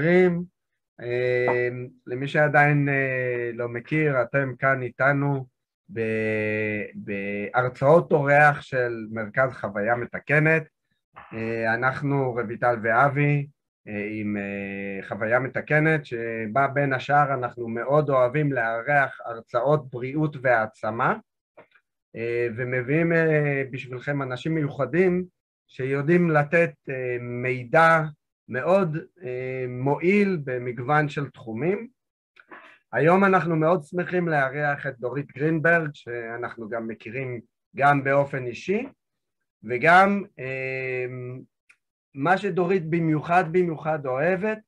חברים, למי שעדיין לא מכיר, אתם כאן איתנו בהרצאות אורח של מרכז חוויה מתקנת. אנחנו רויטל ואבי עם חוויה מתקנת, שבה בין השאר אנחנו מאוד אוהבים לארח הרצאות בריאות והעצמה, ומביאים בשבילכם אנשים מיוחדים שיודעים לתת מידע מאוד מועיל במגוון של תחומים. היום אנחנו מאוד שמחים לארח את דורית גרינברג, שאנחנו גם מכירים גם באופן אישי, וגם מה שדורית במיוחד במיוחד אוהבת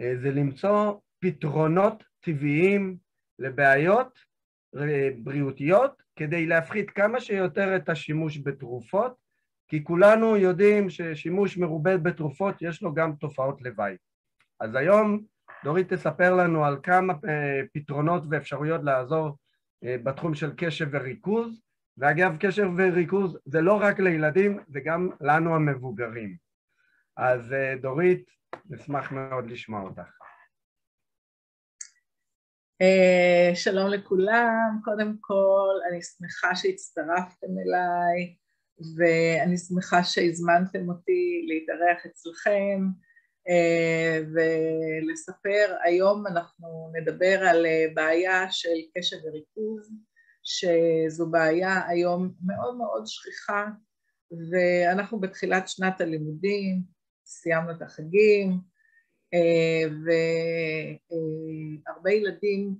זה למצוא פתרונות טבעיים לבעיות בריאותיות כדי להפחית כמה שיותר את השימוש בתרופות כי כולנו יודעים ששימוש מרובה בתרופות יש לו גם תופעות לוואי. אז היום דורית תספר לנו על כמה פתרונות ואפשרויות לעזור בתחום של קשב וריכוז, ואגב קשב וריכוז זה לא רק לילדים, זה גם לנו המבוגרים. אז דורית, נשמח מאוד לשמוע אותך. שלום לכולם, קודם כל אני שמחה שהצטרפתם אליי ואני שמחה שהזמנתם אותי להתארח אצלכם ולספר. היום אנחנו נדבר על בעיה של קשב וריכוז, שזו בעיה היום מאוד מאוד שכיחה, ואנחנו בתחילת שנת הלימודים, סיימנו את החגים, והרבה ילדים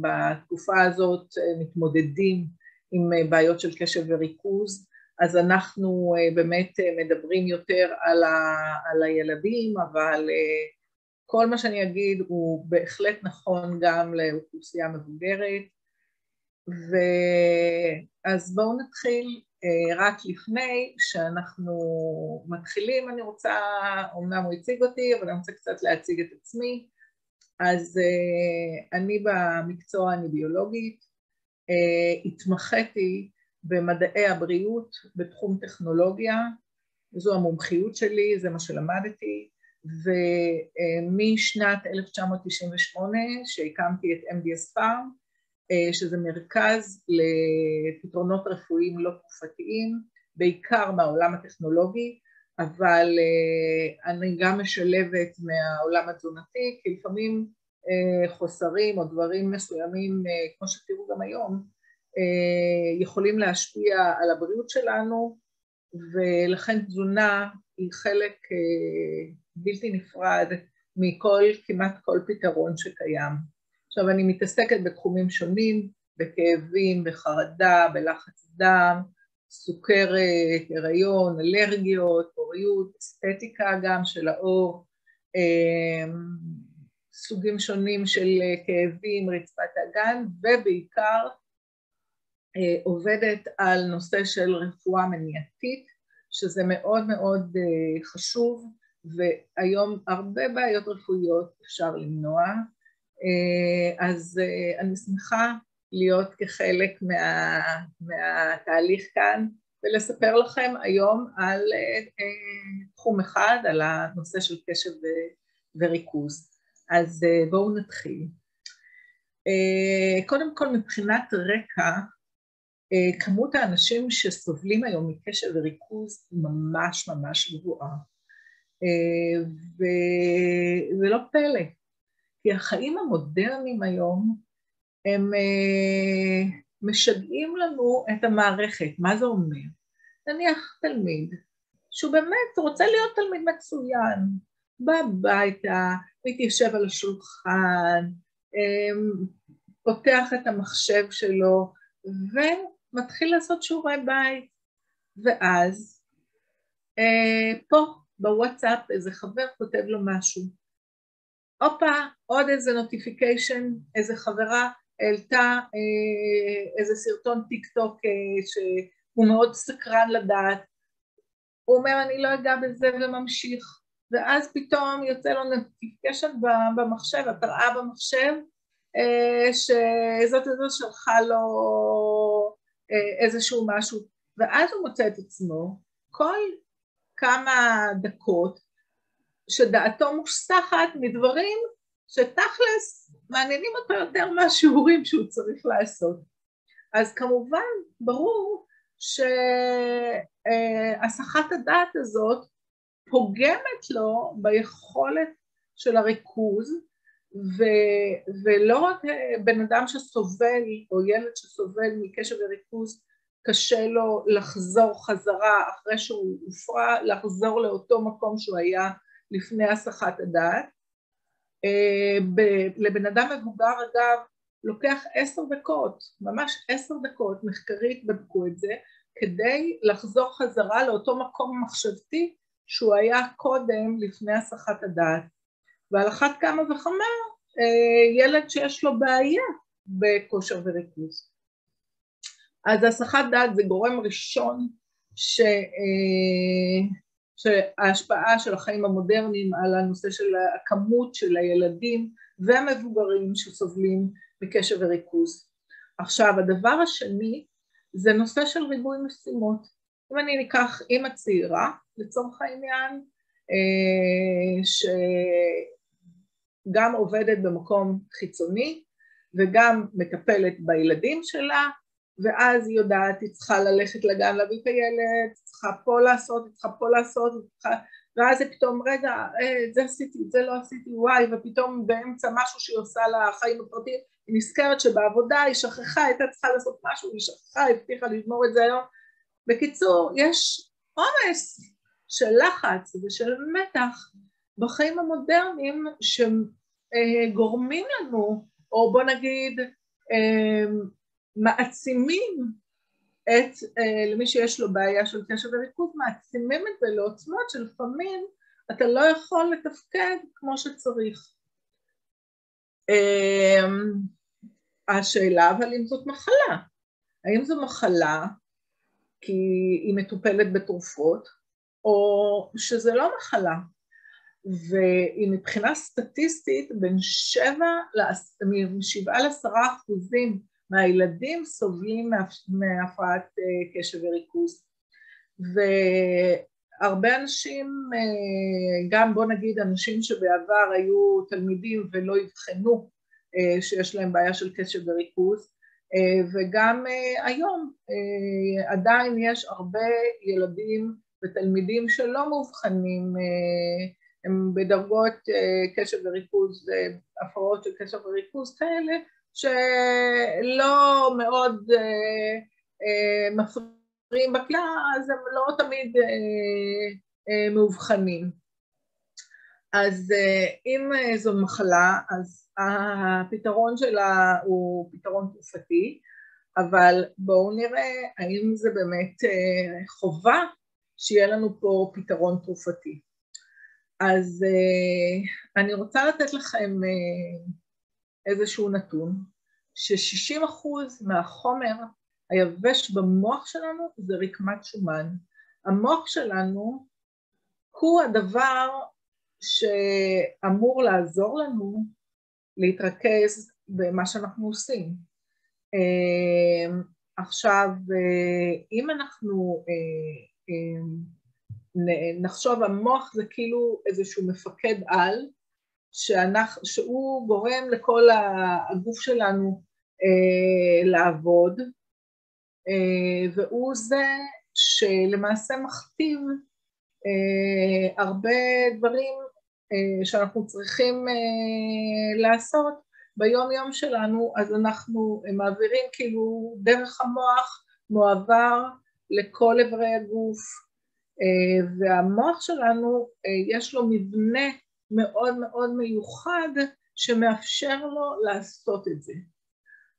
בתקופה הזאת מתמודדים עם בעיות של קשב וריכוז, אז אנחנו באמת מדברים יותר על, ה, על הילדים, אבל כל מה שאני אגיד הוא בהחלט נכון גם לאוכלוסייה מבוגרת. ואז בואו נתחיל רק לפני שאנחנו מתחילים, אני רוצה, אמנם הוא הציג אותי, אבל אני רוצה קצת להציג את עצמי. אז אני במקצוע, אני ביולוגית, התמחיתי במדעי הבריאות בתחום טכנולוגיה, זו המומחיות שלי, זה מה שלמדתי, ומשנת 1998 שהקמתי את MDS פארם, שזה מרכז לפתרונות רפואיים לא תקופתיים, בעיקר מהעולם הטכנולוגי, אבל אני גם משלבת מהעולם התזונתי, כי לפעמים חוסרים או דברים מסוימים, כמו שתראו גם היום, יכולים להשפיע על הבריאות שלנו ולכן תזונה היא חלק בלתי נפרד מכל, כמעט כל פתרון שקיים. עכשיו אני מתעסקת בתחומים שונים, בכאבים, בחרדה, בלחץ דם, סוכרת, הריון, אלרגיות, פוריות, אסתטיקה גם של האור, סוגים שונים של כאבים, רצפת אגן ובעיקר עובדת על נושא של רפואה מניעתית, שזה מאוד מאוד חשוב, והיום הרבה בעיות רפואיות אפשר למנוע, אז אני שמחה להיות כחלק מה, מהתהליך כאן ולספר לכם היום על תחום אחד, על הנושא של קשב וריכוז. אז בואו נתחיל. קודם כל מבחינת רקע, כמות האנשים שסובלים היום מקשב וריכוז היא ממש ממש גבוהה. וזה לא פלא, כי החיים המודרניים היום הם משגעים לנו את המערכת. מה זה אומר? נניח תלמיד שהוא באמת רוצה להיות תלמיד מצוין, בא הביתה, מתיישב על השולחן, פותח את המחשב שלו. מתחיל לעשות שיעורי בית, ואז אה, פה בוואטסאפ איזה חבר כותב לו משהו. הופה, עוד איזה notification, איזה חברה העלתה אה, איזה סרטון טיק טוק אה, שהוא מאוד סקרן לדעת. הוא אומר אני לא אגע בזה וממשיך, ואז פתאום יוצא לו notification במחשב, התראה במחשב, אה, שזאת איזו שלחה לו איזשהו משהו, ואז הוא מוצא את עצמו כל כמה דקות שדעתו מוסתחת מדברים שתכלס מעניינים אותו יותר מהשיעורים שהוא צריך לעשות. אז כמובן ברור שהסחת הדעת הזאת פוגמת לו ביכולת של הריכוז ו, ולא רק בן אדם שסובל או ילד שסובל מקשב וריכוז קשה לו לחזור חזרה אחרי שהוא הופרע, לחזור לאותו מקום שהוא היה לפני הסחת הדעת. אה, לבן אדם מבוגר אגב לוקח עשר דקות, ממש עשר דקות, מחקרית בדקו את זה, כדי לחזור חזרה לאותו מקום מחשבתי שהוא היה קודם לפני הסחת הדעת. ועל אחת כמה וכמה אה, ילד שיש לו בעיה בכושר וריכוז. אז הסחת דעת זה גורם ראשון ש... אה, שההשפעה של החיים המודרניים על הנושא של הכמות של הילדים והמבוגרים שסובלים מקשב וריכוז. עכשיו הדבר השני זה נושא של ריבוי משימות. אם אני ניקח אימא צעירה לצורך העניין שגם עובדת במקום חיצוני וגם מטפלת בילדים שלה ואז היא יודעת, היא צריכה ללכת לגן להביא את הילד, היא צריכה פה לעשות, היא צריכה פה לעשות, היא צריכה... ואז זה פתאום, רגע, אה, את זה עשיתי, את זה לא עשיתי, וואי, ופתאום באמצע משהו שהיא עושה לחיים הפרטיים, היא נזכרת שבעבודה היא שכחה, הייתה צריכה לעשות משהו, היא שכחה, הבטיחה לגמור את זה היום. בקיצור, יש עומס של לחץ ושל מתח בחיים המודרניים שגורמים לנו, או בוא נגיד, אה, מעצימים את, אה, למי שיש לו בעיה של קשב וריכוז, מעצימים את זה לעוצמות שלפעמים אתה לא יכול לתפקד כמו שצריך. אה, השאלה אבל אם זאת מחלה, האם זו מחלה כי היא מטופלת בתרופות, או שזה לא מחלה, ומבחינה סטטיסטית בין שבע, משבעה לעשרה אחוזים מהילדים סובלים מהפרעת אה, קשב וריכוז. והרבה אנשים, אה, גם בוא נגיד אנשים שבעבר היו תלמידים ולא אבחנו אה, שיש להם בעיה של קשב וריכוז, וגם היום עדיין יש הרבה ילדים ותלמידים שלא מאובחנים, הם בדרגות קשב וריכוז, הפרעות של קשב וריכוז כאלה, שלא מאוד אה, אה, מפריעים בכלל, אז הם לא תמיד אה, אה, מאובחנים. אז אה, אם אה, זו מחלה, אז הפתרון שלה הוא פתרון תרופתי, אבל בואו נראה האם זה באמת אה, חובה שיהיה לנו פה פתרון תרופתי. אז אה, אני רוצה לתת לכם אה, איזשהו נתון, ש-60% מהחומר היבש במוח שלנו זה רקמת שומן. המוח שלנו הוא הדבר שאמור לעזור לנו להתרכז במה שאנחנו עושים. אה, עכשיו, אם אנחנו נחשוב, המוח זה כאילו איזשהו מפקד על, שאנחנו, שהוא גורם לכל הגוף שלנו אה, לעבוד, אה, והוא זה שלמעשה מכתיב אה, הרבה דברים אה, שאנחנו צריכים אה, לעשות ביום יום שלנו, אז אנחנו מעבירים כאילו דרך המוח מועבר לכל אברי הגוף, אה, והמוח שלנו אה, יש לו מבנה מאוד מאוד מיוחד שמאפשר לו לעשות את זה.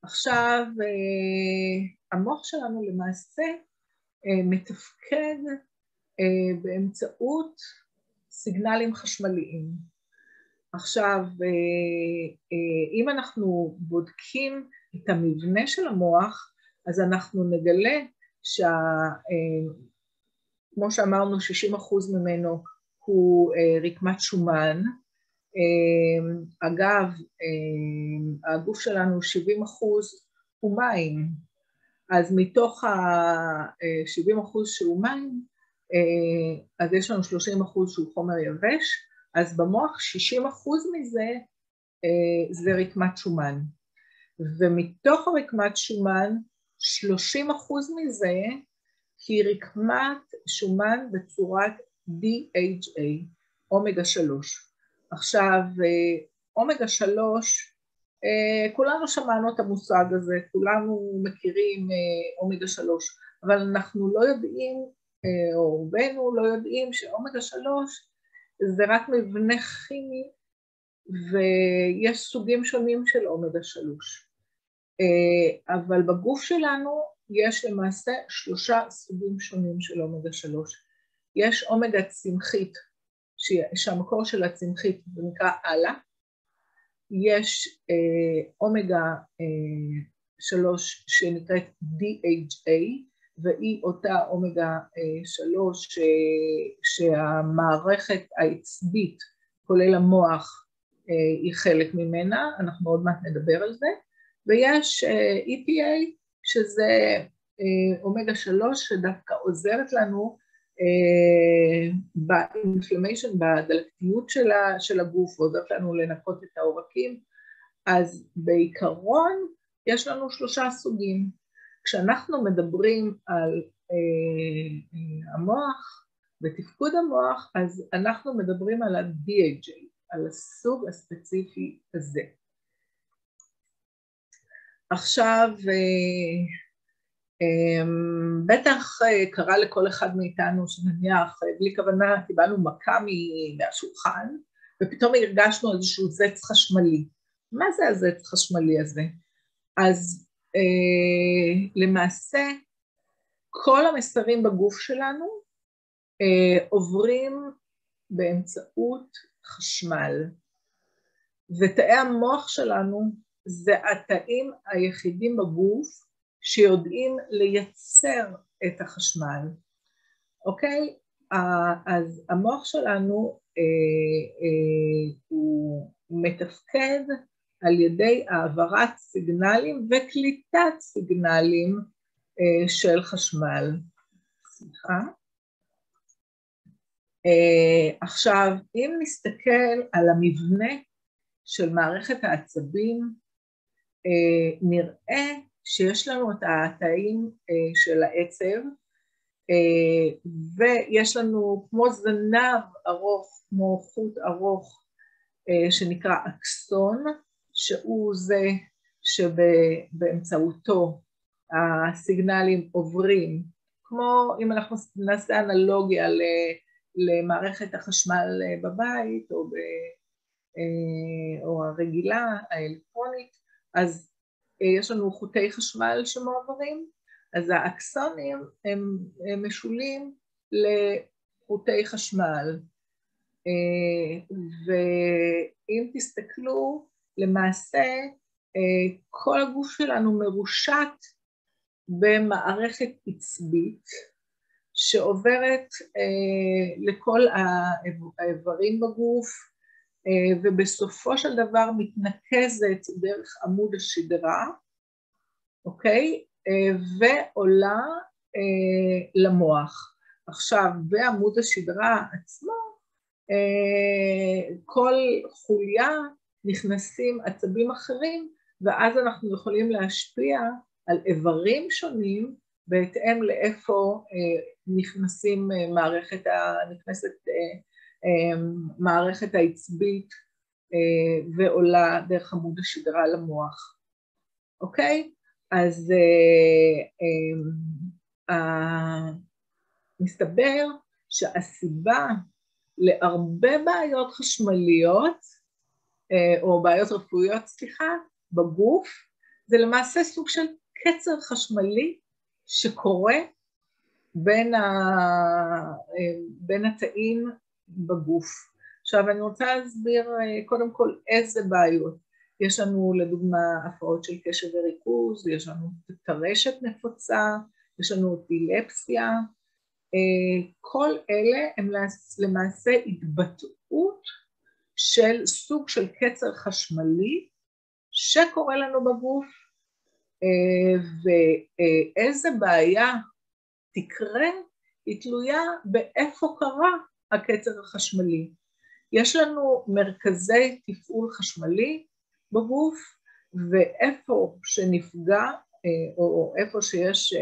עכשיו, אה, המוח שלנו למעשה מתפקד באמצעות סיגנלים חשמליים. עכשיו, אם אנחנו בודקים את המבנה של המוח, אז אנחנו נגלה שכמו שאמרנו, 60% ממנו הוא אה, רקמת שומן. אה, אגב, אה, הגוף שלנו 70 אחוז הוא מים, אז מתוך ה-70 אחוז שהוא מים, אז יש לנו 30 אחוז שהוא חומר יבש, אז במוח 60% מזה אה, זה רקמת שומן, ומתוך הרקמת שומן 30% מזה היא רקמת שומן בצורת DHA, אומגה 3. עכשיו, אה, אומגה 3, אה, כולנו שמענו את המושג הזה, כולנו מכירים אומגה 3, אבל אנחנו לא יודעים, או רובנו לא יודעים שאומגה 3 זה רק מבנה כימי ויש סוגים שונים של אומגה 3. אה, אבל בגוף שלנו יש למעשה שלושה סוגים שונים של אומגה 3. יש אומגה צמחית, שהמקור של הצמחית נקרא אללה, יש אה, אומגה אה, 3 שנקראת DHA, והיא אותה אומגה שלוש שהמערכת העצבית, כולל המוח, היא חלק ממנה, אנחנו עוד מעט נדבר על זה, ויש EPA שזה אומגה שלוש שדווקא עוזרת לנו באינפלמיישן, בדלקתיות של הגוף, ועוזרת לנו לנקות את העורקים, אז בעיקרון יש לנו שלושה סוגים. כשאנחנו מדברים על אה, אה, המוח ותפקוד המוח, אז אנחנו מדברים על ה-DHA, על הסוג הספציפי הזה. עכשיו, אה, אה, בטח אה, קרה לכל אחד מאיתנו שנניח, בלי כוונה, קיבלנו מכה מהשולחן, ופתאום הרגשנו איזשהו זץ חשמלי. מה זה הזץ חשמלי הזה? אז למעשה כל המסרים בגוף שלנו עוברים באמצעות חשמל, ותאי המוח שלנו זה התאים היחידים בגוף שיודעים לייצר את החשמל, אוקיי? אז המוח שלנו אה, אה, הוא מתפקד על ידי העברת סיגנלים וקליטת סיגנלים אה, של חשמל. סליחה. אה, עכשיו, אם נסתכל על המבנה של מערכת העצבים, נראה שיש לנו את התאים של העצב, ויש לנו כמו זנב ארוך, כמו חוט ארוך שנקרא אקסון, שהוא זה שבאמצעותו הסיגנלים עוברים, כמו אם אנחנו נעשה אנלוגיה למערכת החשמל בבית או, ב, או הרגילה, האלקטרונית, אז יש לנו חוטי חשמל שמועברים, אז האקסונים הם, הם משולים לחוטי חשמל. ואם תסתכלו, למעשה אה, כל הגוף שלנו מרושת במערכת עצבית שעוברת אה, לכל האיברים בגוף אה, ובסופו של דבר מתנקזת דרך עמוד השדרה, אוקיי? ועולה למוח. עכשיו, בעמוד השדרה עצמו, כל חוליה נכנסים עצבים אחרים, ואז אנחנו יכולים להשפיע על איברים שונים בהתאם לאיפה אה, נכנסים אה, מערכת, ה, נכנסת אה, אה, מערכת העצבית אה, ועולה דרך עמוד השדרה למוח, אוקיי? אז אה, אה, מסתבר שהסיבה להרבה בעיות חשמליות אה, או בעיות רפואיות, סליחה, בגוף, זה למעשה סוג של קצר חשמלי שקורה בין, ה... בין התאים בגוף. עכשיו אני רוצה להסביר אה, קודם כל איזה בעיות. יש לנו לדוגמה הפרעות של קשב וריכוז, יש לנו טרשת נפוצה, יש לנו אפילפסיה, כל אלה הם למעשה התבטאות של סוג של קצר חשמלי שקורה לנו בגוף אה, ואיזה בעיה תקרה היא תלויה באיפה קרה הקצר החשמלי. יש לנו מרכזי תפעול חשמלי בגוף, ואיפה שנפגע, או איפה שיש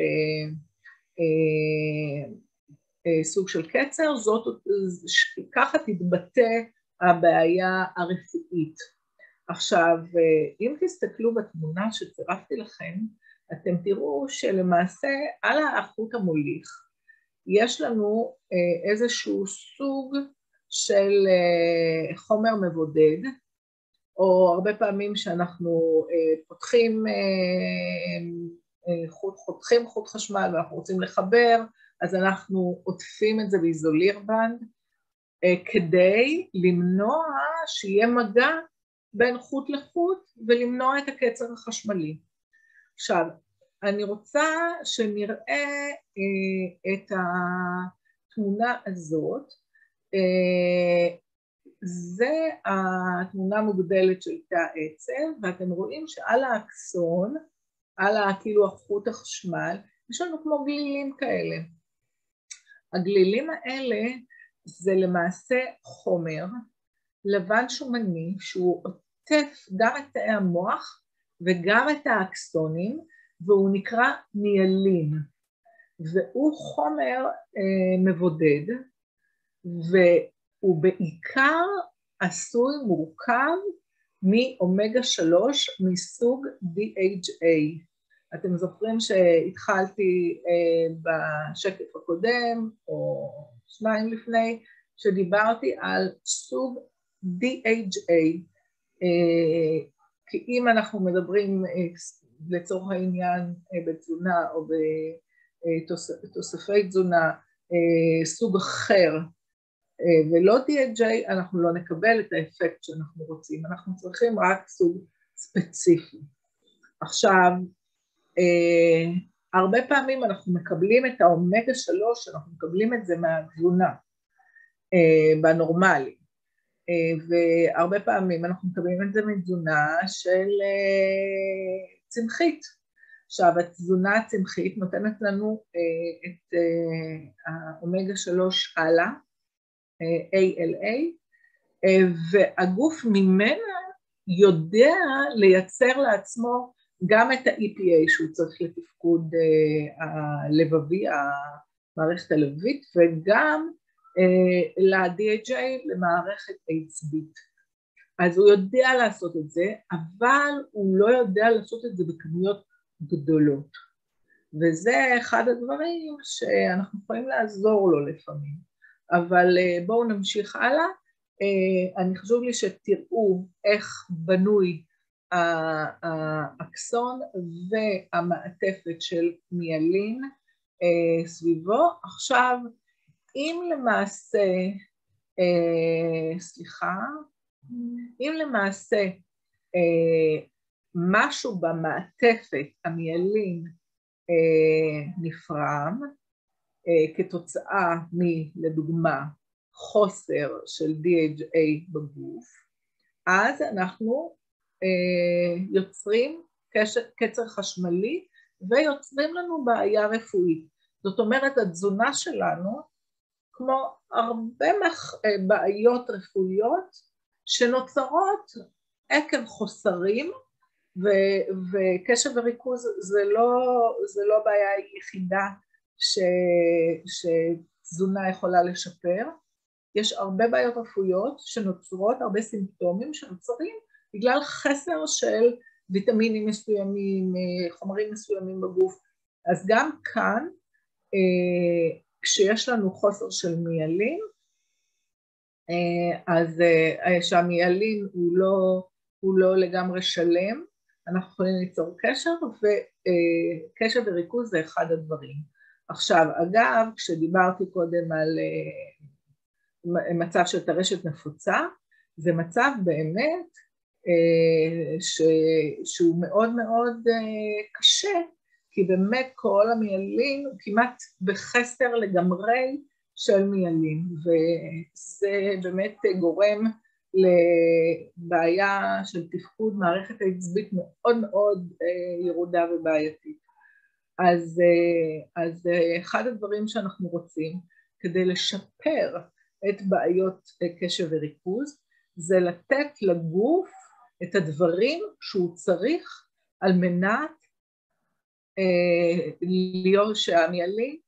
סוג של קצר, זאת, ככה תתבטא הבעיה הרפואית. עכשיו, אם תסתכלו בתמונה שצירפתי לכם, אתם תראו שלמעשה על החוט המוליך יש לנו איזשהו סוג של חומר מבודד, או הרבה פעמים שאנחנו פותחים חוט, חותכים חוט חשמל ואנחנו רוצים לחבר, אז אנחנו עוטפים את זה באיזולירבנד כדי למנוע שיהיה מגע בין חוט לחוט ולמנוע את הקצר החשמלי. עכשיו, אני רוצה שנראה אה, את התמונה הזאת. אה, זה התמונה המוגדלת של תא עצב, ואתם רואים שעל האקסון, על כאילו החוט החשמל, יש לנו כמו גלילים כאלה. הגלילים האלה זה למעשה חומר לבן שומני שהוא עוטף גם את תאי המוח וגם את האקסונים והוא נקרא מיילין והוא חומר אה, מבודד והוא בעיקר עשוי מורכב מאומגה שלוש מסוג DHA. אתם זוכרים שהתחלתי אה, בשקף הקודם או שניים לפני שדיברתי על סוג DHA, אה, כי אם אנחנו מדברים אה, לצורך העניין אה, בתזונה או בתוספי תזונה סוג אחר ולא DHA, אנחנו לא נקבל את האפקט שאנחנו רוצים, אנחנו צריכים רק סוג ספציפי. עכשיו, הרבה פעמים אנחנו מקבלים את האומגה שלוש, אנחנו מקבלים את זה מהתזונה בנורמלי. אה, והרבה פעמים אנחנו מקבלים את זה מתזונה של אה, צמחית. עכשיו, התזונה הצמחית נותנת לנו אה, את האומגה שלוש הלאה, ALA, והגוף ממנה יודע לייצר לעצמו גם את ה-EPA שהוא צריך לתפקוד הלבבי, המערכת הלבבית, וגם אה, ל-DHA למערכת עצבית. אז הוא יודע לעשות את זה, אבל הוא לא יודע לעשות את זה בכמויות גדולות. וזה אחד הדברים שאנחנו יכולים לעזור לו לפעמים. אבל אה, בואו נמשיך הלאה. אה, אני חשוב לי שתראו איך בנוי האקסון והמעטפת של מיילין סביבו. עכשיו אם למעשה, אה, סליחה, אם למעשה אה, משהו במעטפת המיילין אה, נפרם, אה, כתוצאה מלדוגמה חוסר של DHA בגוף, אז אנחנו אה, יוצרים קשר, קצר חשמלי ויוצרים לנו בעיה רפואית. זאת אומרת, התזונה שלנו כמו הרבה מח... אה, בעיות רפואיות שנוצרות עקב חוסרים ו... וקשב וריכוז זה לא, זה לא בעיה יחידה ש... שתזונה יכולה לשפר, יש הרבה בעיות רפואיות שנוצרות, הרבה סימפטומים שנוצרים בגלל חסר של ויטמינים מסוימים, אה, חומרים מסוימים בגוף, אז גם כאן אה, כשיש לנו חוסר של מיילין, אה, אז אה, שהמיילין הוא לא, הוא לא לגמרי שלם, אנחנו יכולים ליצור קשר, וקשר אה, וריכוז זה אחד הדברים. עכשיו, אגב, כשדיברתי קודם על מצב של טרשת נפוצה, זה מצב באמת ש, שהוא מאוד מאוד קשה, כי באמת כל המיילין הוא כמעט בחסר לגמרי של מיילין, וזה באמת גורם לבעיה של תפקוד מערכת העצבית מאוד מאוד אה, ירודה ובעייתית. אז, אה, אז אה, אחד הדברים שאנחנו רוצים כדי לשפר את בעיות קשב וריכוז, זה לתת לגוף את הדברים שהוא צריך על מנת אה, להיות שהמיילין אה,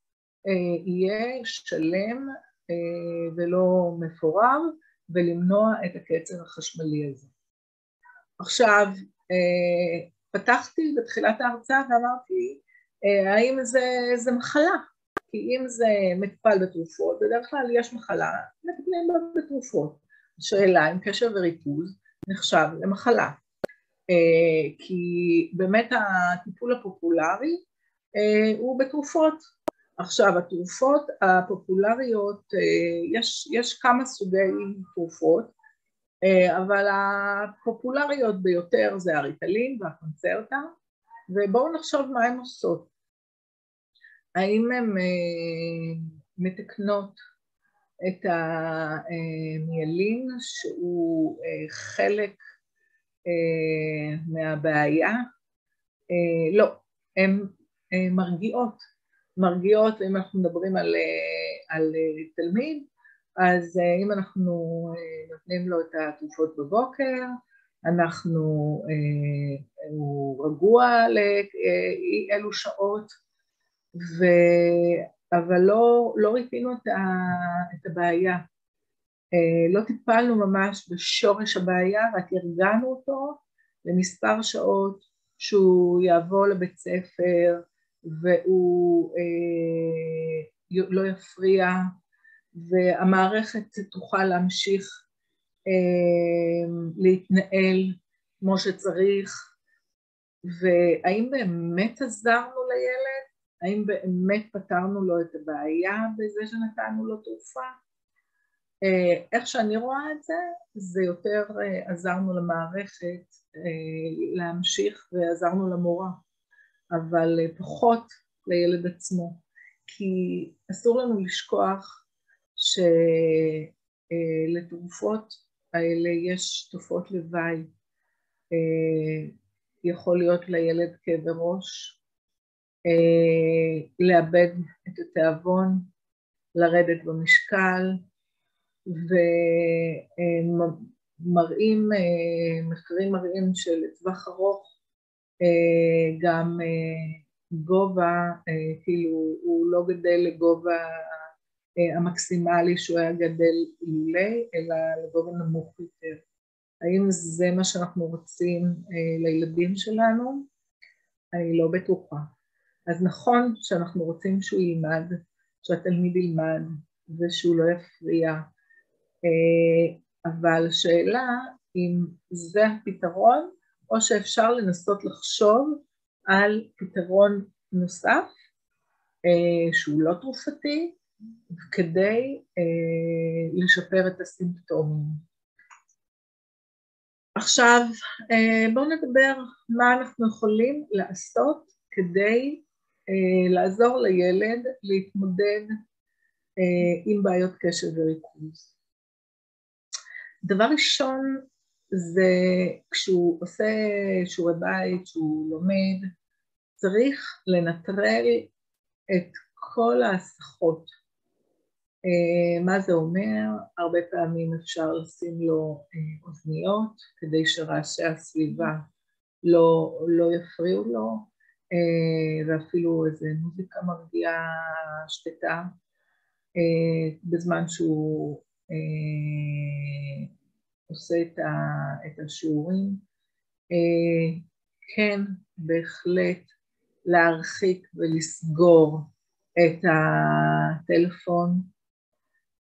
יהיה שלם אה, ולא מפורר ולמנוע את הקצר החשמלי הזה. עכשיו, אה, פתחתי בתחילת ההרצאה ואמרתי, אה, האם זה, זה מחלה? כי אם זה מטופל בתרופות, בדרך כלל יש מחלה, מטפלים בתרופות. השאלה אם קשר וריכוז נחשב למחלה. אה, כי באמת הטיפול הפופולרי הוא בתרופות. עכשיו התרופות הפופולריות, יש, יש כמה סוגי תרופות, אה, אבל הפופולריות ביותר זה הריטלין והקונצרטה, ובואו נחשוב מה הן עושות. האם הן אה, מתקנות את המיילין שהוא אה, חלק מהבעיה? לא, הן מרגיעות. מרגיעות, אם אנחנו מדברים על, על תלמיד, אז אה, אם אנחנו אה, נותנים לו את התרופות בבוקר, אנחנו, אה, הוא רגוע לאי אלו שעות, ו, אבל לא, לא ריפינו את, ה, את הבעיה. לא טיפלנו ממש בשורש הבעיה, רק ארגנו אותו למספר שעות שהוא יעבור לבית ספר והוא אה, לא יפריע והמערכת תוכל להמשיך אה, להתנהל כמו שצריך, והאם באמת עזרנו לילד? האם באמת פתרנו לו את הבעיה בזה שנתנו לו תרופה? אה, איך שאני רואה את זה, זה יותר אה, עזרנו למערכת להמשיך ועזרנו למורה, אבל פחות לילד עצמו, כי אסור לנו לשכוח שלתרופות האלה יש תופעות לוואי. אה, יכול להיות לילד כאבי ראש, אה, לאבד את התיאבון, לרדת במשקל, ומראים, אה, מחקרים מראים שלטווח ארוך גם גובה, כאילו הוא לא גדל לגובה אה, המקסימלי שהוא היה גדל אילולי, אלא לגובה נמוך יותר. האם זה מה שאנחנו רוצים אה, לילדים שלנו? אני לא בטוחה. אז נכון שאנחנו רוצים שהוא ילמד, שהתלמיד ילמד ושהוא לא יפריע, אה, אבל השאלה אם זה הפתרון או שאפשר לנסות לחשוב על פתרון נוסף שהוא לא תרופתי כדי אה, לשפר את הסימפטומים. עכשיו אה, בואו נדבר מה אנחנו יכולים לעשות כדי אה, לעזור לילד להתמודד אה, עם בעיות קשב וריכוז. דבר ראשון זה כשהוא עושה שיעורי בית, כשהוא לומד, צריך לנטרל את כל ההסחות אה, מה זה אומר? הרבה פעמים אפשר לשים לו אה, אוזניות כדי שרעשי הסביבה לא, לא יפריעו לו, אה, ואפילו איזה מוזיקה מרגיעה שקטה בזמן שהוא עושה את, ה, את השיעורים. כן, בהחלט להרחיק ולסגור את הטלפון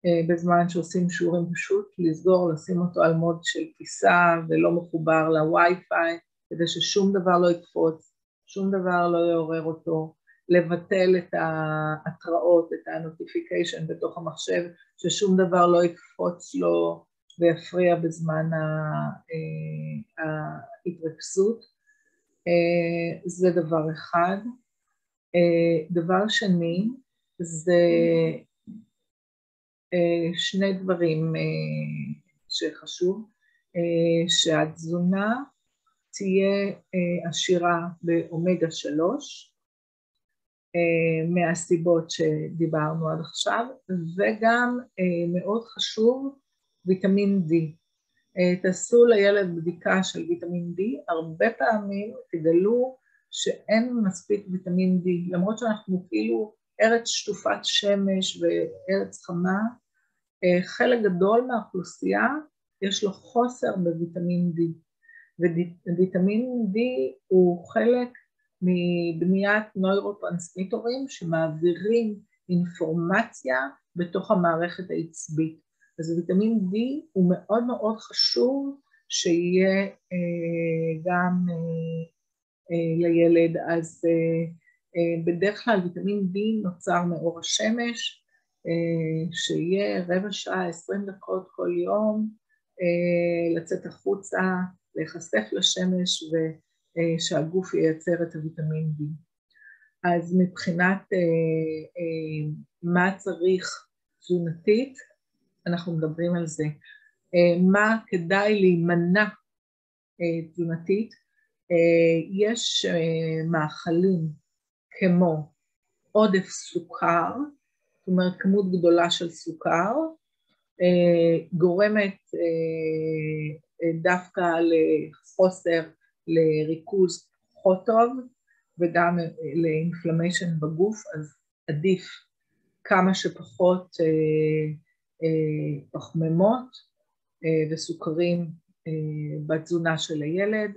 אה, בזמן שעושים שיעורים פשוט, לסגור, לשים אותו על מוד של טיסה ולא מחובר לווי-פיי, כדי ששום דבר לא יקפוץ, שום דבר לא יעורר אותו, לבטל את ההתראות, את ה-notification בתוך המחשב, ששום דבר לא יקפוץ לו ויפריע בזמן אה, ההתרכזות. אה, זה דבר אחד. דבר שני, זה אה, שני דברים אה, שחשוב, אה, שהתזונה תהיה עשירה באומגה שלוש, מהסיבות שדיברנו עד עכשיו, וגם מאוד חשוב ויטמין D. תעשו לילד בדיקה של ויטמין D, הרבה פעמים תגלו שאין מספיק ויטמין D, למרות שאנחנו כאילו ארץ שטופת שמש וארץ חמה, חלק גדול מהאוכלוסייה יש לו חוסר בוויטמין D, וויטמין D הוא חלק מבניית נוירוטרנסמיטורים שמעבירים אינפורמציה בתוך המערכת העצבית. אז ויטמין D הוא מאוד מאוד חשוב שיהיה אה, גם אה, אה, לילד, אז אה, אה, בדרך כלל ויטמין D נוצר מאור השמש, אה, שיהיה רבע שעה, עשרים דקות כל יום, אה, לצאת החוצה, להיחשף לשמש ושהגוף ייצר את הוויטמין D. אז מבחינת מה צריך תזונתית, אנחנו מדברים על זה. מה כדאי להימנע תזונתית? יש מאכלים כמו עודף סוכר, זאת אומרת כמות גדולה של סוכר, אה, גורמת אה, אה, דווקא לחוסר, לריכוז פחות טוב וגם לאינפלמיישן בגוף, אז עדיף כמה שפחות פחמימות וסוכרים בתזונה של הילד,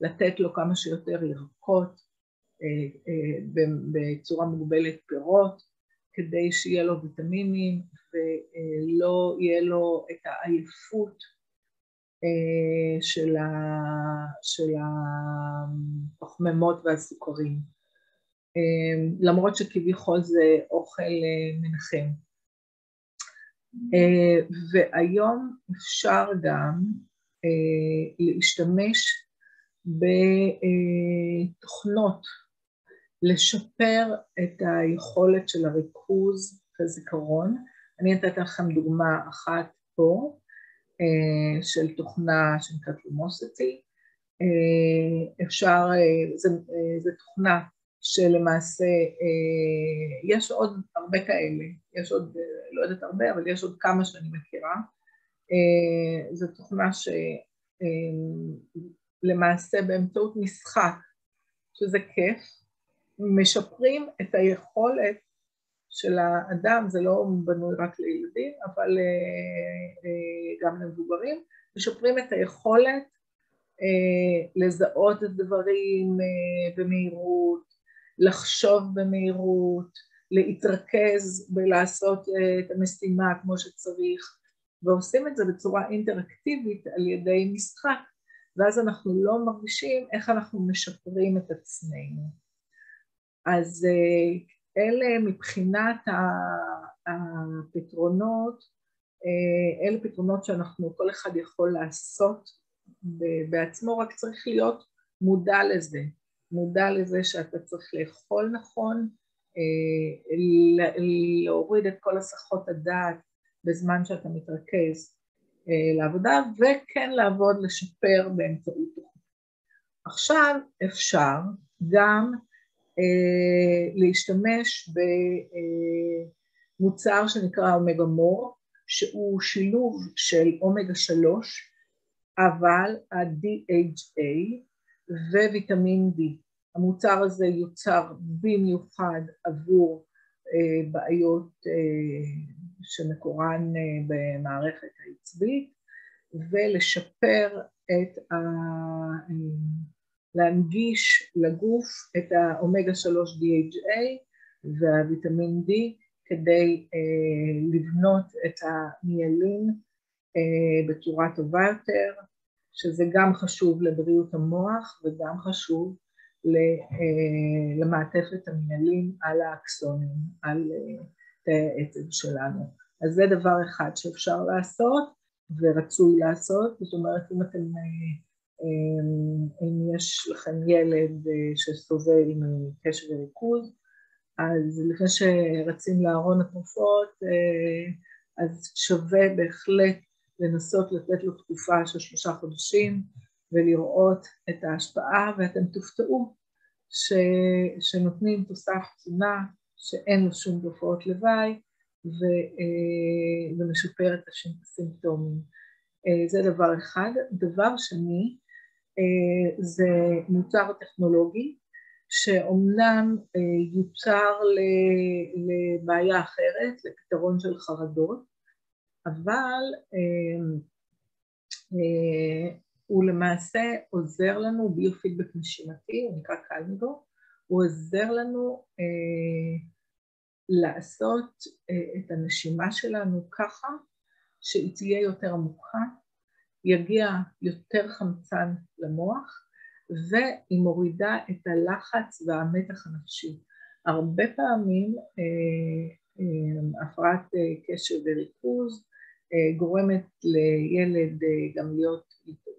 לתת לו כמה שיותר ירקות בצורה מוגבלת פירות, כדי שיהיה לו ויטמינים ולא יהיה לו את העייפות אה, של, ה, של הפחמימות והסוכרים, אה, למרות שכביכול זה אוכל אה, מנחם. והיום אפשר גם להשתמש בתוכנות לשפר את היכולת של הריכוז והזיכרון. אני נתתי לכם דוגמה אחת פה, אה, של תוכנה שנקראת לומוסיטי. אה, אפשר, אה, זו תוכנה שלמעשה, יש עוד הרבה כאלה, יש עוד, לא יודעת הרבה, אבל יש עוד כמה שאני מכירה. זו תוכנה שלמעשה באמצעות משחק, שזה כיף, משפרים את היכולת של האדם, זה לא בנוי רק לילדים, אבל אה, אה, גם למבוגרים, משפרים את היכולת אה, לזהות את דברים במהירות, לחשוב במהירות, להתרכז ולעשות את המשימה כמו שצריך, ועושים את זה בצורה אינטראקטיבית על ידי משחק, ואז אנחנו לא מרגישים איך אנחנו משפרים את עצמנו. אז אה, אלה מבחינת הפתרונות, אה, אלה פתרונות שאנחנו, כל אחד יכול לעשות בעצמו, רק צריך להיות מודע לזה, מודע לזה שאתה צריך לאכול נכון, אה, להוריד את כל הסחות הדעת בזמן שאתה מתרכז לעבודה, וכן לעבוד, לשפר באמצעות תוכנית. עכשיו אפשר גם אה, להשתמש במוצר שנקרא אומגה מור, שהוא שילוב של אומגה שלוש, אבל ה-DHA וויטמין D. המוצר הזה יוצר במיוחד עבור אה, בעיות אה, שמקורן במערכת העצבית ולשפר את ה... להנגיש לגוף את האומגה 3 DHA והוויטמין D כדי אה, לבנות את המיילין אה, בצורה טובה יותר, שזה גם חשוב לבריאות המוח וגם חשוב אה, למעטפת המיילין על האקסונים, על אה, תאי העצב שלנו. אז זה דבר אחד שאפשר לעשות ורצוי לעשות, זאת אומרת אם אתם אה, אם יש לכם ילד שסובל מקשב וריכוז, אז לפני שרצים לארון התרופות, אז שווה בהחלט לנסות לתת לו תקופה של שלושה חודשים ולראות את ההשפעה, ואתם תופתעו ש, שנותנים תוסף תזונה שאין לו שום תופעות לוואי ו, ומשפר את הסימפטומים. זה דבר אחד. דבר שני, זה מוצר טכנולוגי שאומנם יוצר לבעיה אחרת, לפתרון של חרדות, אבל הוא למעשה עוזר לנו, ביופידבק נשימתי, הוא נקרא קלמדו, הוא עוזר לנו אה, לעשות אה, את הנשימה שלנו ככה שהיא תהיה יותר עמוקה, יגיע יותר חמצן למוח והיא מורידה את הלחץ והמתח הנפשי. הרבה פעמים אה, אה, הפרעת אה, קשב וריכוז אה, גורמת לילד אה, גם להיות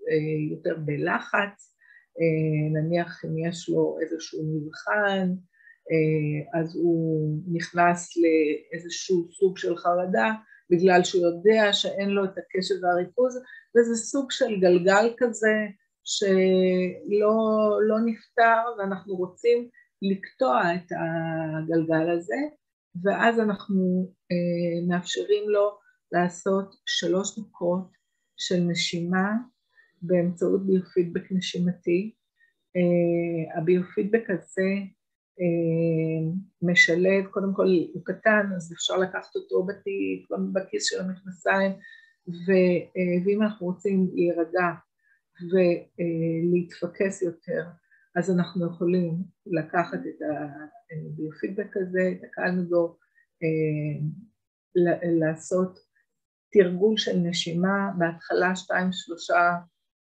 אה, יותר בלחץ, נניח אם יש לו איזשהו מבחן, אז הוא נכנס לאיזשהו סוג של חרדה בגלל שהוא יודע שאין לו את הקשב והריכוז, וזה סוג של גלגל כזה שלא לא נפתר ואנחנו רוצים לקטוע את הגלגל הזה, ואז אנחנו מאפשרים לו לעשות שלוש דקות של נשימה באמצעות ביופידבק נשימתי. Uh, הביופידבק הזה uh, משלב, קודם כל הוא קטן אז אפשר לקחת אותו בתיק, בכיס של המכנסיים uh, ואם אנחנו רוצים להירגע ולהתפקס יותר אז אנחנו יכולים לקחת את הביופידבק הזה, את הקלנגו, לעשות תרגול של נשימה, בהתחלה שתיים שלושה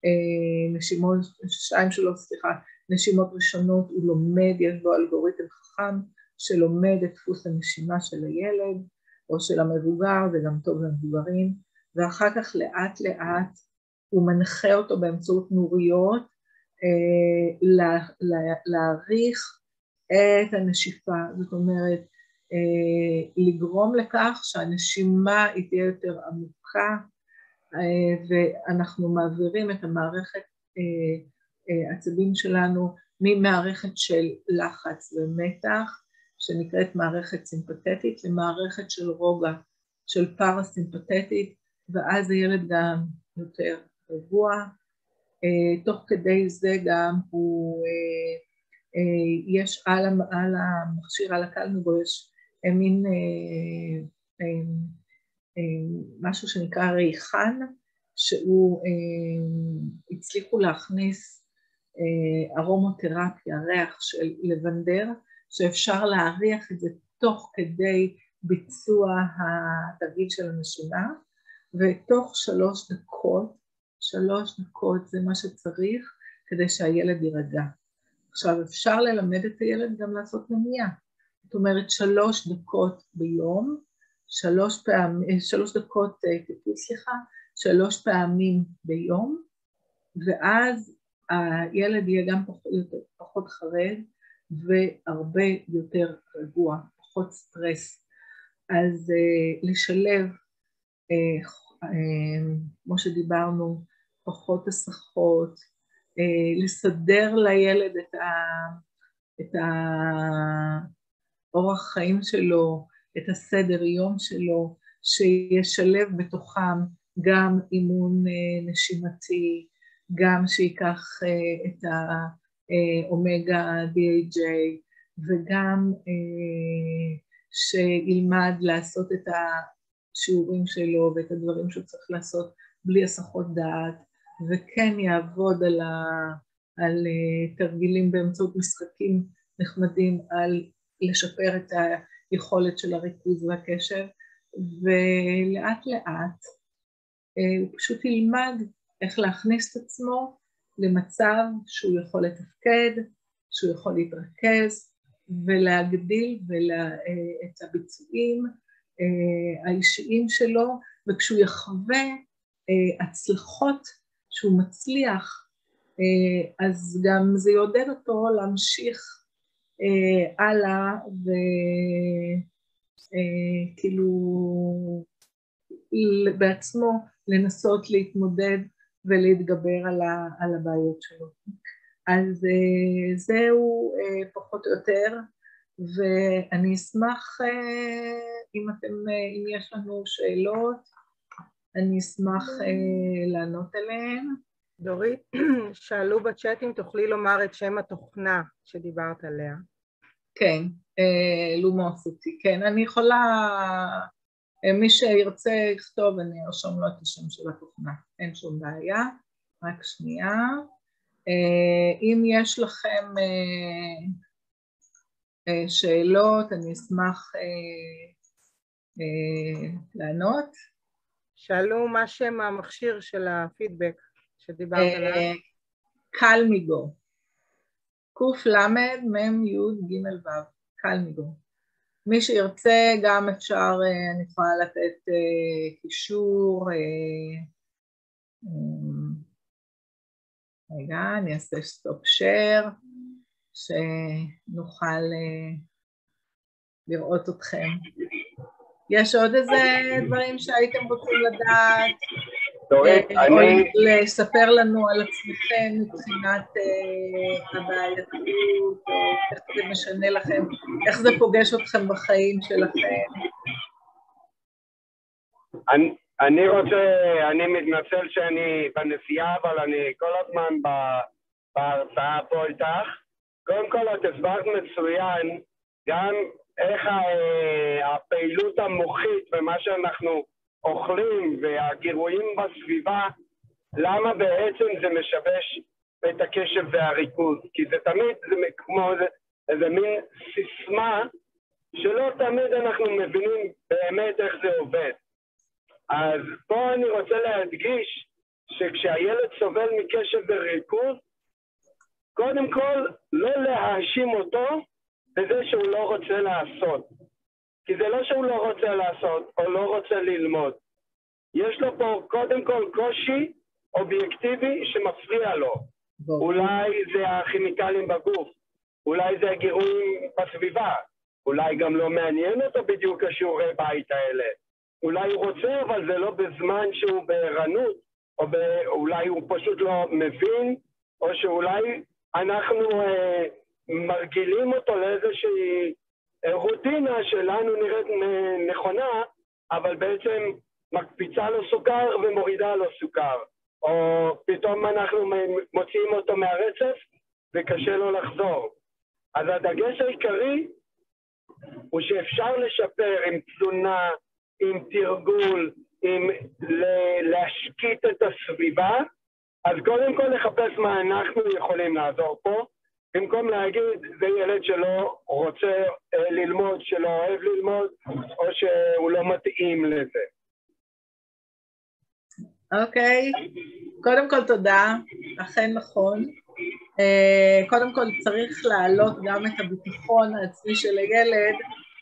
אה, נשימות, שתיים שלוש סליחה, נשימות ראשונות, הוא לומד, יש בו אלגוריתם חכם שלומד את דפוס הנשימה של הילד או של המבוגר, זה גם טוב למבוגרים, ואחר כך לאט לאט הוא מנחה אותו באמצעות נוריות אה, לה, לה, להעריך את הנשיפה, זאת אומרת לגרום לכך שהנשימה היא תהיה יותר עמוקה אה, ואנחנו מעבירים את המערכת אה, עצבים שלנו ממערכת של לחץ ומתח שנקראת מערכת סימפתטית למערכת של רוגע, של פרסימפתטית ואז הילד גם יותר רגוע. תוך כדי זה גם הוא, יש על המכשיר, על הקלנובו, יש מין אה, אה, אה, משהו שנקרא ריחן, שהוא הצליחו להכניס ארומותרפיה, ריח של לבנדר, שאפשר להריח את זה תוך כדי ביצוע התרגיל של הנשימה, ותוך שלוש דקות, שלוש דקות זה מה שצריך כדי שהילד יירגע. עכשיו אפשר ללמד את הילד גם לעשות מניעה, זאת אומרת שלוש דקות ביום, שלוש, פעמים, אה, שלוש דקות טיפול, אה, סליחה, שלוש פעמים ביום, ואז הילד יהיה גם פחות, פחות חרד והרבה יותר רגוע, פחות סטרס. אז uh, לשלב, uh, uh, כמו שדיברנו, פחות הסחות, uh, לסדר לילד את ה... את ה אורח חיים שלו, את הסדר יום שלו, שישלב בתוכם גם אימון אה, נשימתי, גם שייקח אה, את האומגה DAJ וגם אה, שילמד לעשות את השיעורים שלו ואת הדברים שהוא צריך לעשות בלי הסחות דעת וכן יעבוד על, ה, על תרגילים באמצעות משחקים נחמדים על לשפר את היכולת של הריכוז והקשב, ולאט לאט אה, הוא פשוט ילמד איך להכניס את עצמו למצב שהוא יכול לתפקד, שהוא יכול להתרכז ולהגדיל ולה, אה, את הביצועים אה, האישיים שלו, וכשהוא יחווה הצלחות שהוא מצליח, אז גם זה יעודד אותו להמשיך אה, הלאה וכאילו אה, בעצמו לנסות להתמודד ולהתגבר על, הבעיות שלו. אז אה, זהו פחות או יותר, ואני אשמח אם אתם, אם יש לנו שאלות, אני אשמח לענות עליהן. דורית, שאלו בצ'אט אם תוכלי לומר את שם התוכנה שדיברת עליה. כן, לומוס אותי, כן, אני יכולה, מי שירצה לכתוב אני ארשום לו את השם של התוכנה, אין שום בעיה, רק שנייה. אה, אם יש לכם אה, אה, שאלות, אני אשמח לענות. שאלו מה שם המכשיר של הפידבק שדיברת עליו. קלמיגו. קל מ י ג ו. קלמיגו. מי שירצה גם אפשר, אני יכולה לתת קישור רגע, אני אעשה סטופ שייר, שנוכל לראות אתכם. יש עוד איזה דברים שהייתם רוצים לדעת? דורית, אה, אני... או לספר לנו על עצמכם מבחינת uh, הבעייתיות, או איך זה משנה לכם, איך זה פוגש אתכם בחיים שלכם. אני, אני רוצה, אני מתנצל שאני בנסיעה, אבל אני כל הזמן בהרצאה פה איתך. קודם כל, את הסברת מצוין גם איך הפעילות המוחית ומה שאנחנו אוכלים והגירויים בסביבה, למה בעצם זה משבש את הקשב והריכוז. כי זה תמיד זה כמו איזה, מין סיסמה שלא תמיד אנחנו מבינים באמת איך זה עובד. אז פה אני רוצה להדגיש שכשהילד סובל מקשב וריכוז, קודם כל לא להאשים אותו בזה שהוא לא רוצה לעשות. כי זה לא שהוא לא רוצה לעשות או לא רוצה ללמוד. יש לו פה קודם כל קושי אובייקטיבי שמפריע לו. בוא. אולי זה הכימיקלים בגוף, אולי זה הגירויים בסביבה, אולי גם לא מעניין אותו בדיוק השיעורי בית האלה. אולי הוא רוצה, אבל זה לא בזמן שהוא בערנות, או. אולי הוא פשוט לא מבין, או שאולי אנחנו אה, מרגילים אותו לאיזושהי רוטינה שלנו נראית נכונה, אבל בעצם מקפיצה לו סוכר ומורידה לו סוכר. או פתאום אנחנו מוציאים אותו מהרצף וקשה לו לחזור. אז הדגש העיקרי הוא שאפשר לשפר עם תלונה, עם תרגול, עם להשקיט את הסביבה, אז קודם כל לחפש מה אנחנו יכולים לעזור פה, במקום להגיד זה ילד שלא רוצה אה, ללמוד, שלא אוהב ללמוד, או שהוא לא מתאים לזה. אוקיי, okay. קודם כל תודה, אכן נכון. Uh, קודם כל צריך להעלות גם את הביטחון העצמי של הילד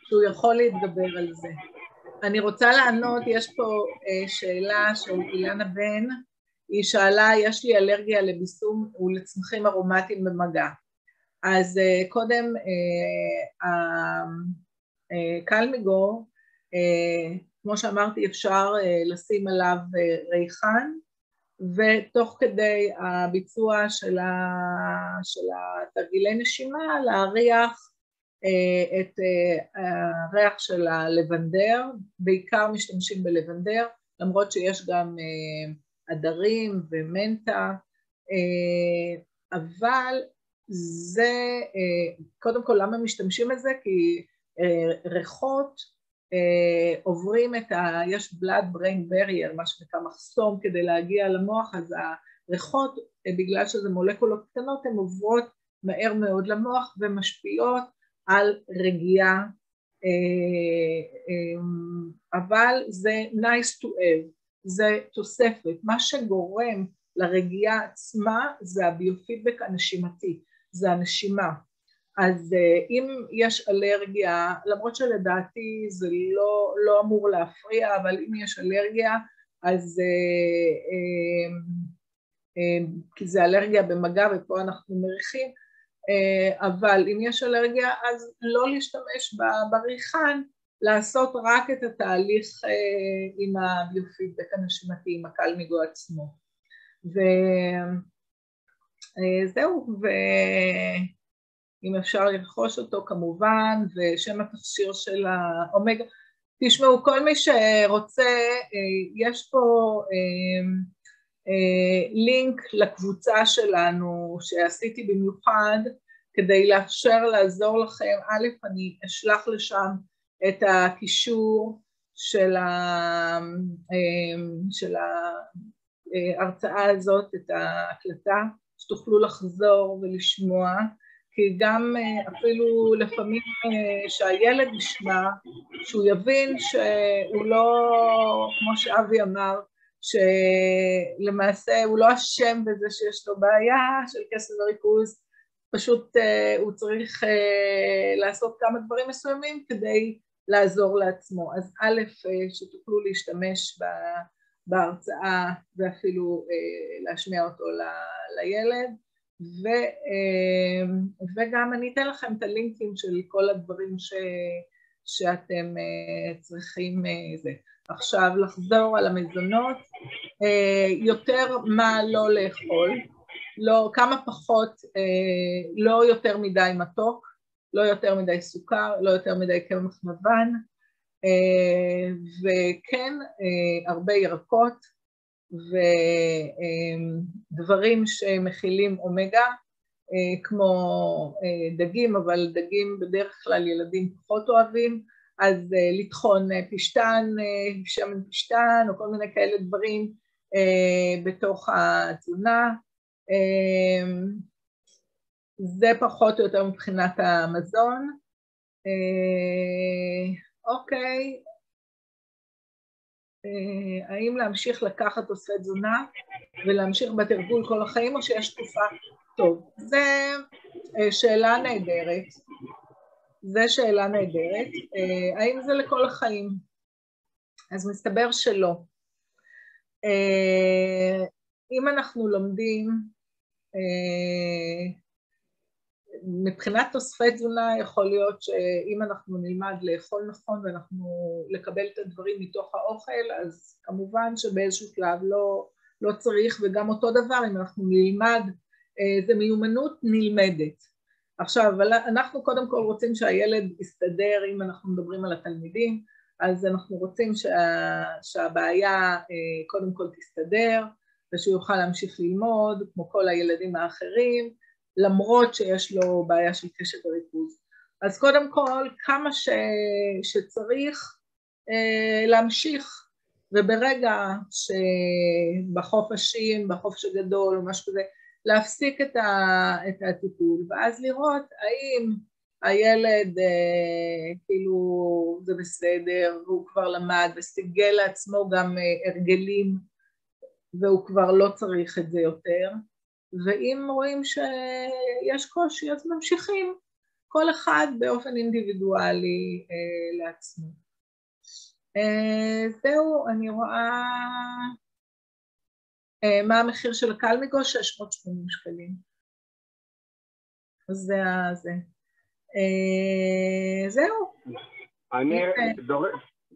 שהוא יכול להתגבר על זה. אני רוצה לענות, יש פה אה, שאלה של אילנה בן, היא שאלה, יש לי אלרגיה לביסום ולצמחים ארומטיים במגע. אז אה, קודם, אה, קלמיגו, כמו שאמרתי, אפשר לשים עליו ריחן, ותוך כדי הביצוע של, התרגילי נשימה להריח אה, את אה, הריח של הלבנדר, בעיקר משתמשים בלבנדר, למרות שיש גם אה, עדרים ומנטה, אבל זה, קודם כל למה משתמשים בזה? כי ריחות עוברים את ה... יש blood brain barrier, מה שנקרא מחסום כדי להגיע למוח, אז הריחות, בגלל שזה מולקולות קטנות, הן עוברות מהר מאוד למוח ומשפיעות על רגיעה, אה, אה, אבל זה nice to have, זה תוספת. מה שגורם לרגיעה עצמה זה הביופידבק הנשימתי, זה הנשימה. אז אה, אם יש אלרגיה, למרות שלדעתי זה לא, לא אמור להפריע, אבל אם יש אלרגיה אז כי זה אלרגיה במגע ופה אנחנו מריחים, אה, אבל אם יש אלרגיה אז לא להשתמש בריחן, לעשות רק את התהליך אה, עם הביופידבק הנשימתי, עם הקלמיגו עצמו. ו... זהו, ואם אפשר לרכוש אותו כמובן, ושם התכשיר של האומגה, תשמעו, כל מי שרוצה, יש פה לינק לקבוצה שלנו שעשיתי במיוחד כדי לאפשר לעזור לכם, א', אני אשלח לשם את הקישור של, ה, של ההרצאה הזאת, את ההקלטה, שתוכלו לחזור ולשמוע, כי גם אפילו לפעמים שהילד ישמע, שהוא יבין שהוא לא, כמו שאבי אמר, שלמעשה הוא לא אשם בזה שיש לו בעיה של כסף וריכוז, פשוט uh, הוא צריך לעשות כמה דברים מסוימים כדי לעזור לעצמו. אז א', שתוכלו להשתמש בהרצאה ואפילו uh, להשמיע אותו ל, לילד, ו, uh, וגם אני אתן לכם את הלינקים של כל הדברים ש, שאתם uh, צריכים uh, זה. עכשיו לחזור על המזונות, uh, יותר מה לא לאכול, לא, כמה פחות, אה, לא יותר מדי מתוק, לא יותר מדי סוכר, לא יותר מדי קמח לבן, אה, וכן אה, הרבה ירקות ודברים שמכילים אומגה, אה, כמו אה, דגים, אבל דגים בדרך כלל ילדים פחות אוהבים, אז אה, לטחון אה, פשטן, אה, שמן פשטן או כל מיני כאלה דברים אה, בתוך התזונה. זה פחות או יותר מבחינת המזון. אה, אוקיי, אה, האם להמשיך לקחת תוספי תזונה ולהמשיך בתרגול כל החיים או שיש תקופה? טוב, זו אה, שאלה נהדרת. זו שאלה נהדרת. האם זה לכל החיים? אז מסתבר שלא. אם אנחנו לומדים אה, מבחינת תוספי תזונה יכול להיות שאם אנחנו נלמד לאכול נכון ואנחנו לקבל את הדברים מתוך האוכל אז כמובן שבאיזשהו שלב לא, לא צריך וגם אותו דבר אם אנחנו נלמד אה, זה מיומנות נלמדת. עכשיו אנחנו קודם כל רוצים שהילד יסתדר אם אנחנו מדברים על התלמידים אז אנחנו רוצים שה, שהבעיה אה, קודם כל תסתדר ושהוא יוכל להמשיך ללמוד כמו כל הילדים האחרים, למרות שיש לו בעיה של קשב וריכוז. אז קודם כל, כמה ש... שצריך אה, להמשיך, וברגע שבחופשים, בחופש הגדול או משהו כזה, להפסיק את, ה... את הטיפול, ואז לראות האם הילד אה, כאילו זה בסדר, והוא כבר למד וסיגל לעצמו גם אה, הרגלים והוא כבר לא צריך את זה יותר, ואם רואים שיש קושי אז ממשיכים, כל אחד באופן אינדיבידואלי אה, לעצמו. אה, זהו, אני רואה... אה, מה המחיר של הקלמיגו? 680 שקלים. זה ה... זה. אה, זהו. אני, דור...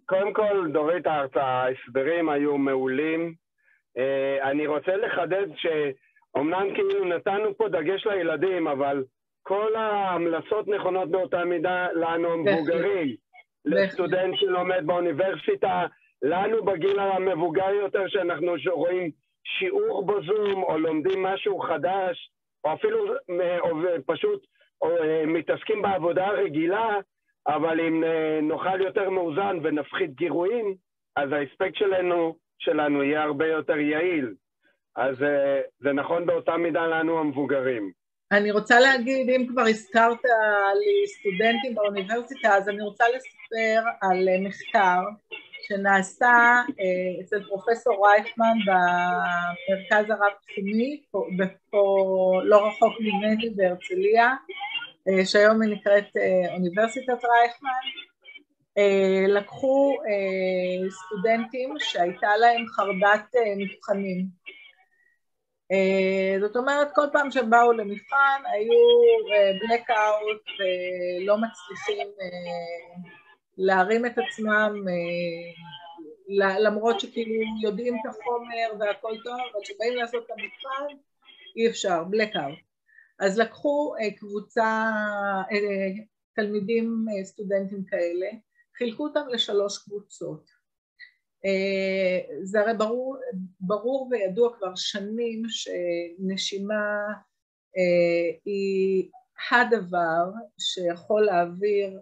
קודם כל, דורית, ההסברים היו מעולים. אה, אני רוצה לחדד שאומנם כאילו נתנו פה דגש לילדים, אבל כל ההמלצות נכונות באותה מידה לנו המבוגרים. לסטודנט שלומד באוניברסיטה, לנו בגיל המבוגר יותר, שאנחנו רואים שיעור בזום או לומדים משהו חדש, או אפילו או פשוט או, אה, מתעסקים בעבודה הרגילה, אבל אם אה, נאכל יותר מאוזן ונפחית גירויים, אז האספקט שלנו שלנו יהיה הרבה יותר יעיל. אז אה, זה נכון באותה מידה לנו המבוגרים. אני רוצה להגיד, אם כבר הזכרת לי סטודנטים באוניברסיטה, אז אני רוצה לספר על אה, מחקר שנעשה אה, אצל פרופסור רייכמן במרכז הרב-תחומי, פה, לא רחוק ממני בהרצליה, שהיום היא נקראת אוניברסיטת רייכמן, לקחו סטודנטים שהייתה להם חרדת מבחנים. זאת אומרת, כל פעם שהם באו למבחן היו blackout ולא מצליחים להרים את עצמם למרות שכאילו יודעים את החומר והכל טוב, אבל כשבאים לעשות את המבחן אי אפשר, blackout. אז לקחו אה, קבוצה, תלמידים, סטודנטים כאלה, חילקו אותם לשלוש קבוצות. זה הרי ברור, ברור וידוע כבר שנים שנשימה היא הדבר שיכול להעביר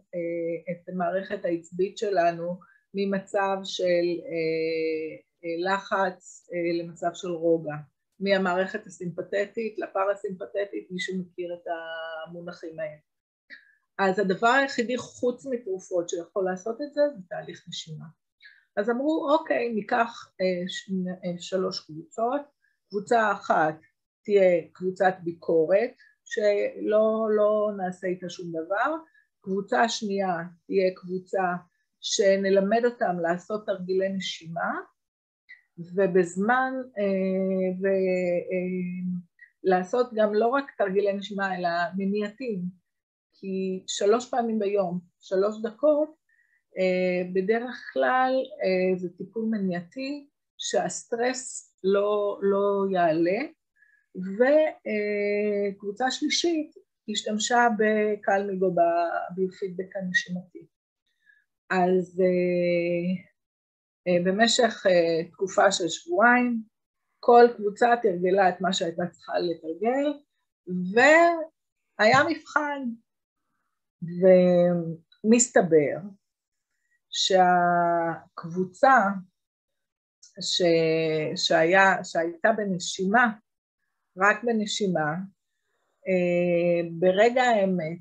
את המערכת העצבית שלנו ממצב של לחץ למצב של רוגע. מהמערכת הסימפתטית לפרסימפתטית, מי שמכיר את המונחים האלה. אז הדבר היחידי חוץ מתרופות שיכול לעשות את זה, זה תהליך נשימה. אז אמרו, אוקיי, ניקח אה, אה, שלוש קבוצות, קבוצה אחת תהיה קבוצת ביקורת, שלא לא נעשה איתה שום דבר, קבוצה שנייה תהיה קבוצה שנלמד אותם לעשות תרגילי נשימה, ובזמן, אה, ולעשות אה, גם לא רק תרגילי נשימה אלא מניעתים, כי שלוש פעמים ביום, שלוש דקות, בדרך כלל זה טיפול מניעתי שהסטרס לא, לא יעלה, וקבוצה שלישית השתמשה בקלמיגו בפידבק הנשימתי. אז אה, במשך אה, תקופה של שבועיים, כל קבוצה תרגלה את מה שהייתה צריכה לתרגל, והיה מבחן, ומסתבר שהקבוצה ש... שהיה, שהייתה בנשימה, רק בנשימה, אה, ברגע האמת,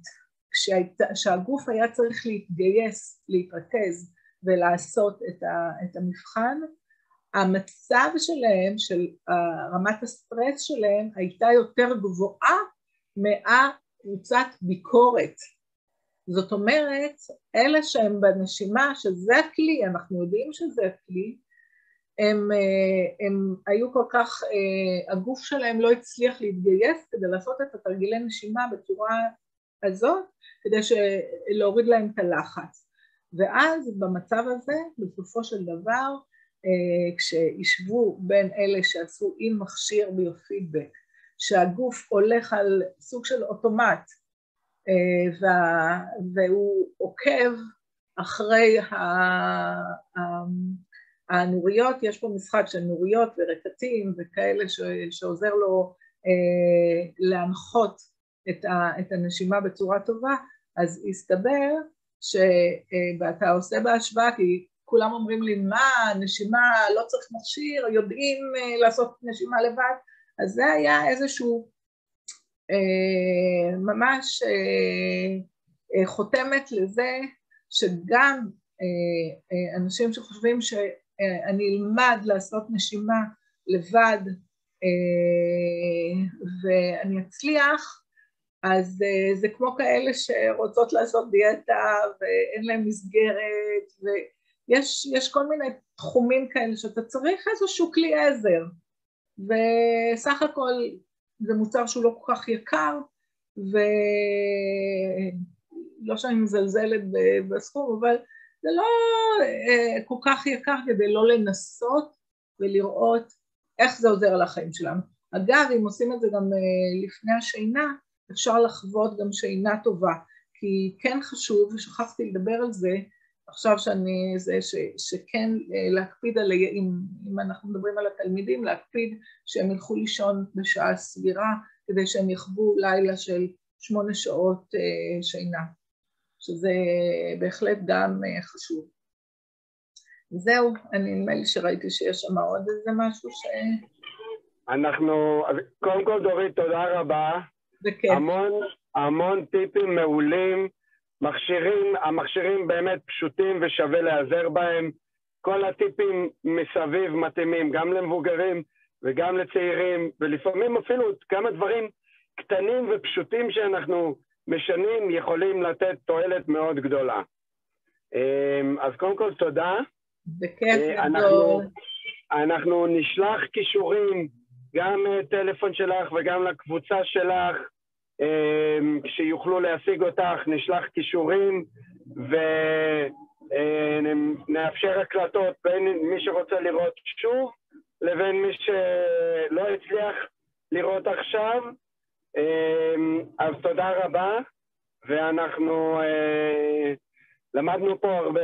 כשהגוף היה צריך להתגייס, להתרכז ולעשות את, ה, את המבחן, המצב שלהם, של רמת הסטרס שלהם, הייתה יותר גבוהה מהקבוצת ביקורת. זאת אומרת, אלה שהם בנשימה, שזה הכלי, אנחנו יודעים שזה הכלי, הם, הם היו כל כך, הגוף שלהם לא הצליח להתגייס כדי לעשות את התרגילי נשימה בצורה הזאת, כדי להוריד להם את הלחץ. ואז במצב הזה, בסופו של דבר, אה, כשישבו בין אלה שעשו עם מכשיר ביופידבק, שהגוף הולך על סוג של אוטומט, אה, והוא עוקב אחרי הנוריות, יש פה משחק של נוריות ורקטים וכאלה שעוזר לו אה, להנחות את הנשימה בצורה טובה, אז הסתבר ש... אה, עושה בהשוואה, כי כולם אומרים לי, מה, נשימה, לא צריך מכשיר, יודעים לעשות נשימה לבד, אז זה היה איזשהו ממש חותמת לזה שגם אנשים שחושבים שאני אלמד לעשות נשימה לבד ואני אצליח, אז זה כמו כאלה שרוצות לעשות דיאטה ואין להם מסגרת ויש כל מיני תחומים כאלה שאתה צריך איזשהו כלי עזר. וסך הכל זה מוצר שהוא לא כל כך יקר ולא שאני מזלזלת בסכום אבל זה לא uh, כל כך יקר כדי לא לנסות ולראות איך זה עוזר על החיים שלנו. אגב, אם עושים את זה גם uh, לפני השינה, אפשר לחוות גם שינה טובה, כי כן חשוב, ושכחתי לדבר על זה, עכשיו שאני, זה ש, שכן אה, להקפיד על, אם, אם אנחנו מדברים על התלמידים, להקפיד שהם ילכו לישון בשעה סבירה, כדי שהם יחוו לילה של שמונה שעות אה, שינה, שזה בהחלט גם אה, חשוב. זהו, אני נדמה לי שראיתי שיש שם עוד איזה משהו ש... אנחנו, קודם כל דורית, תודה רבה. בכיף. המון, המון טיפים מעולים, מכשירים, המכשירים באמת פשוטים ושווה להיעזר בהם. כל הטיפים מסביב מתאימים, גם למבוגרים וגם לצעירים, ולפעמים אפילו כמה דברים קטנים ופשוטים שאנחנו משנים יכולים לתת תועלת מאוד גדולה. אמ, אז קודם כל תודה. בכיף אה, גדול. אנחנו נשלח כישורים גם אה, טלפון שלך וגם לקבוצה שלך, שיוכלו להשיג אותך, נשלח כישורים ונאפשר אה, הקלטות בין מי שרוצה לראות שוב לבין מי שלא הצליח לראות עכשיו. אמ, אז תודה רבה, ואנחנו אה, למדנו פה הרבה.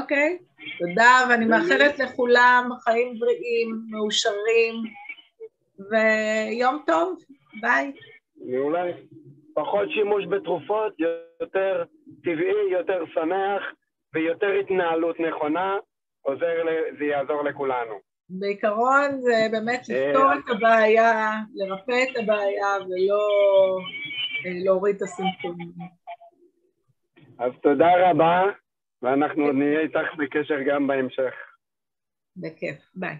אוקיי, תודה, ואני מאחלת לכולם חיים בריאים, מאושרים, ויום טוב, ביי. מעולה. פחות שימוש בתרופות, יותר טבעי, יותר שמח ויותר התנהלות נכונה, עוזר, זה יעזור לכולנו. בעיקרון זה באמת לפתור את הבעיה, לרפא את הבעיה ולא אה, להוריד את הסימפטומים. אז תודה רבה, ואנחנו נהיה איתך בקשר גם בהמשך. בכיף, ביי.